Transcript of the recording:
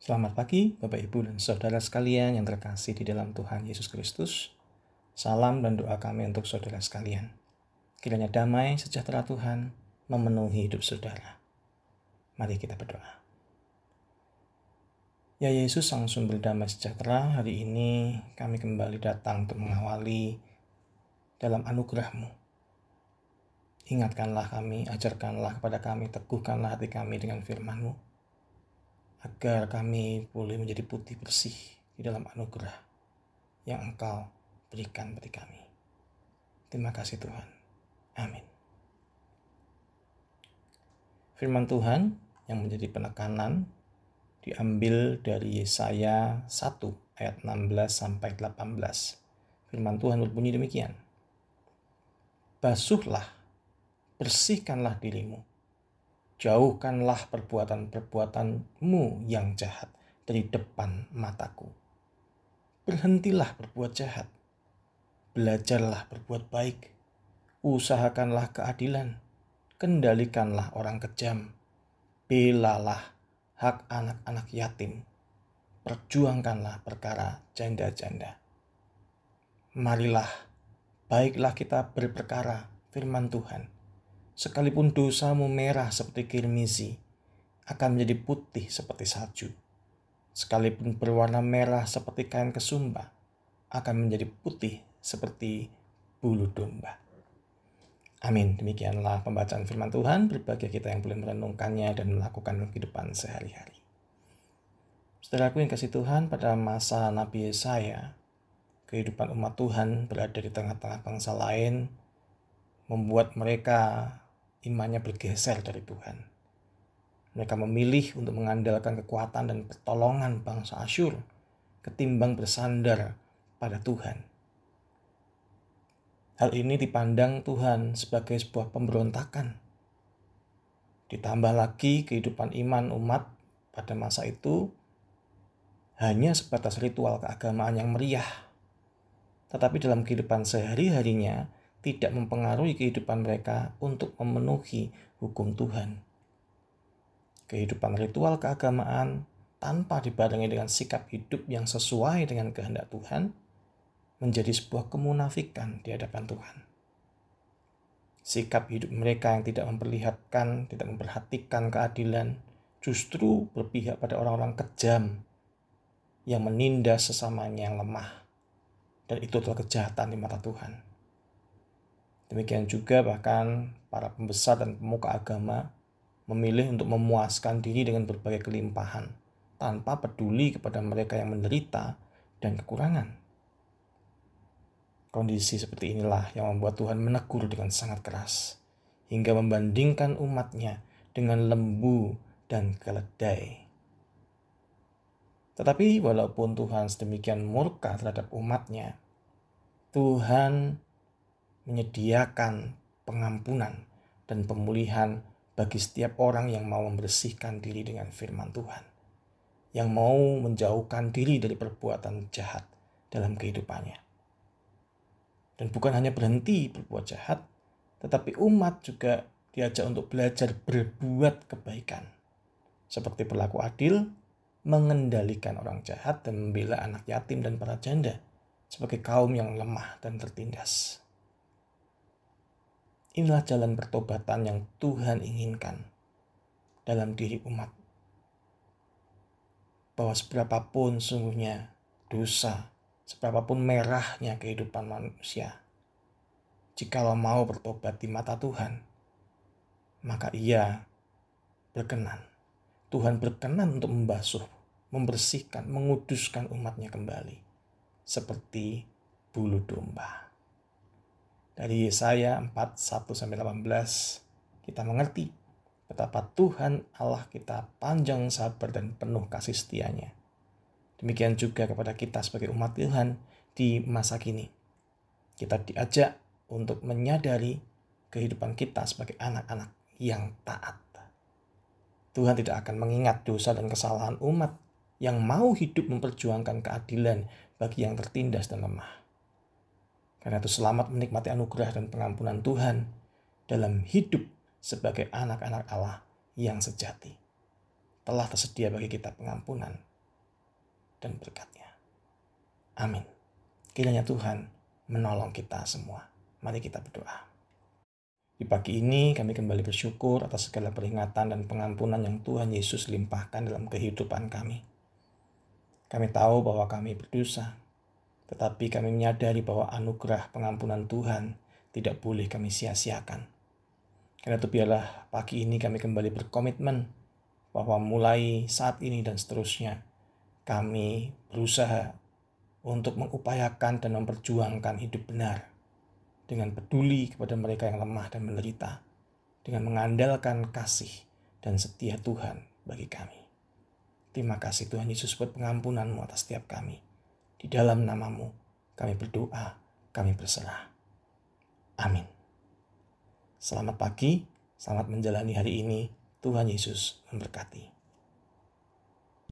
Selamat pagi, Bapak, Ibu, dan saudara sekalian yang terkasih di dalam Tuhan Yesus Kristus. Salam dan doa kami untuk saudara sekalian. Kiranya damai sejahtera Tuhan memenuhi hidup saudara. Mari kita berdoa. Ya Yesus, Sang Sumber Damai Sejahtera, hari ini kami kembali datang untuk mengawali dalam anugerah-Mu. Ingatkanlah kami, ajarkanlah kepada kami, teguhkanlah hati kami dengan firman-Mu, agar kami boleh menjadi putih bersih di dalam anugerah yang Engkau berikan bagi kami. Terima kasih Tuhan. Amin. Firman Tuhan yang menjadi penekanan diambil dari Yesaya 1 ayat 16 sampai 18. Firman Tuhan berbunyi demikian. Basuhlah, bersihkanlah dirimu. Jauhkanlah perbuatan-perbuatanmu yang jahat dari depan mataku. Berhentilah berbuat jahat. Belajarlah berbuat baik. Usahakanlah keadilan. Kendalikanlah orang kejam. Belalah hak anak-anak yatim. Perjuangkanlah perkara janda-janda. Marilah baiklah kita berperkara firman Tuhan. Sekalipun dosamu merah seperti kirmizi, akan menjadi putih seperti salju. Sekalipun berwarna merah seperti kain kesumba, akan menjadi putih seperti bulu domba. Amin. Demikianlah pembacaan firman Tuhan. Berbagai kita yang boleh merenungkannya dan melakukan kehidupan sehari-hari. Saudaraku yang kasih Tuhan, pada masa Nabi Yesaya, kehidupan umat Tuhan berada di tengah-tengah bangsa lain, membuat mereka imannya bergeser dari Tuhan. Mereka memilih untuk mengandalkan kekuatan dan pertolongan bangsa Asyur ketimbang bersandar pada Tuhan. Hal ini dipandang Tuhan sebagai sebuah pemberontakan. Ditambah lagi kehidupan iman umat pada masa itu hanya sebatas ritual keagamaan yang meriah tetapi dalam kehidupan sehari-harinya tidak mempengaruhi kehidupan mereka untuk memenuhi hukum Tuhan. Kehidupan ritual keagamaan tanpa dibarengi dengan sikap hidup yang sesuai dengan kehendak Tuhan menjadi sebuah kemunafikan di hadapan Tuhan. Sikap hidup mereka yang tidak memperlihatkan, tidak memperhatikan keadilan, justru berpihak pada orang-orang kejam yang menindas sesamanya yang lemah dan itu adalah kejahatan di mata Tuhan. Demikian juga bahkan para pembesar dan pemuka agama memilih untuk memuaskan diri dengan berbagai kelimpahan tanpa peduli kepada mereka yang menderita dan kekurangan. Kondisi seperti inilah yang membuat Tuhan menegur dengan sangat keras hingga membandingkan umatnya dengan lembu dan keledai. Tetapi walaupun Tuhan sedemikian murka terhadap umatnya, Tuhan menyediakan pengampunan dan pemulihan bagi setiap orang yang mau membersihkan diri dengan firman Tuhan. Yang mau menjauhkan diri dari perbuatan jahat dalam kehidupannya. Dan bukan hanya berhenti berbuat jahat, tetapi umat juga diajak untuk belajar berbuat kebaikan. Seperti berlaku adil, mengendalikan orang jahat dan membela anak yatim dan para janda sebagai kaum yang lemah dan tertindas. Inilah jalan pertobatan yang Tuhan inginkan dalam diri umat. Bahwa seberapapun sungguhnya dosa, seberapapun merahnya kehidupan manusia, jikalau mau bertobat di mata Tuhan, maka ia berkenan Tuhan berkenan untuk membasuh, membersihkan, menguduskan umatnya kembali. Seperti bulu domba. Dari Yesaya 4, 1-18 kita mengerti betapa Tuhan Allah kita panjang sabar dan penuh kasih setianya. Demikian juga kepada kita sebagai umat Tuhan di masa kini. Kita diajak untuk menyadari kehidupan kita sebagai anak-anak yang taat Tuhan tidak akan mengingat dosa dan kesalahan umat yang mau hidup memperjuangkan keadilan bagi yang tertindas dan lemah. Karena itu selamat menikmati anugerah dan pengampunan Tuhan dalam hidup sebagai anak-anak Allah yang sejati. Telah tersedia bagi kita pengampunan dan berkatnya. Amin. Kiranya Tuhan menolong kita semua. Mari kita berdoa. Di pagi ini kami kembali bersyukur atas segala peringatan dan pengampunan yang Tuhan Yesus limpahkan dalam kehidupan kami. Kami tahu bahwa kami berdosa, tetapi kami menyadari bahwa anugerah pengampunan Tuhan tidak boleh kami sia-siakan. Karena itu biarlah pagi ini kami kembali berkomitmen bahwa mulai saat ini dan seterusnya kami berusaha untuk mengupayakan dan memperjuangkan hidup benar dengan peduli kepada mereka yang lemah dan menderita, dengan mengandalkan kasih dan setia Tuhan bagi kami. Terima kasih Tuhan Yesus buat pengampunanmu atas setiap kami. Di dalam namamu kami berdoa, kami berserah. Amin. Selamat pagi, selamat menjalani hari ini. Tuhan Yesus memberkati.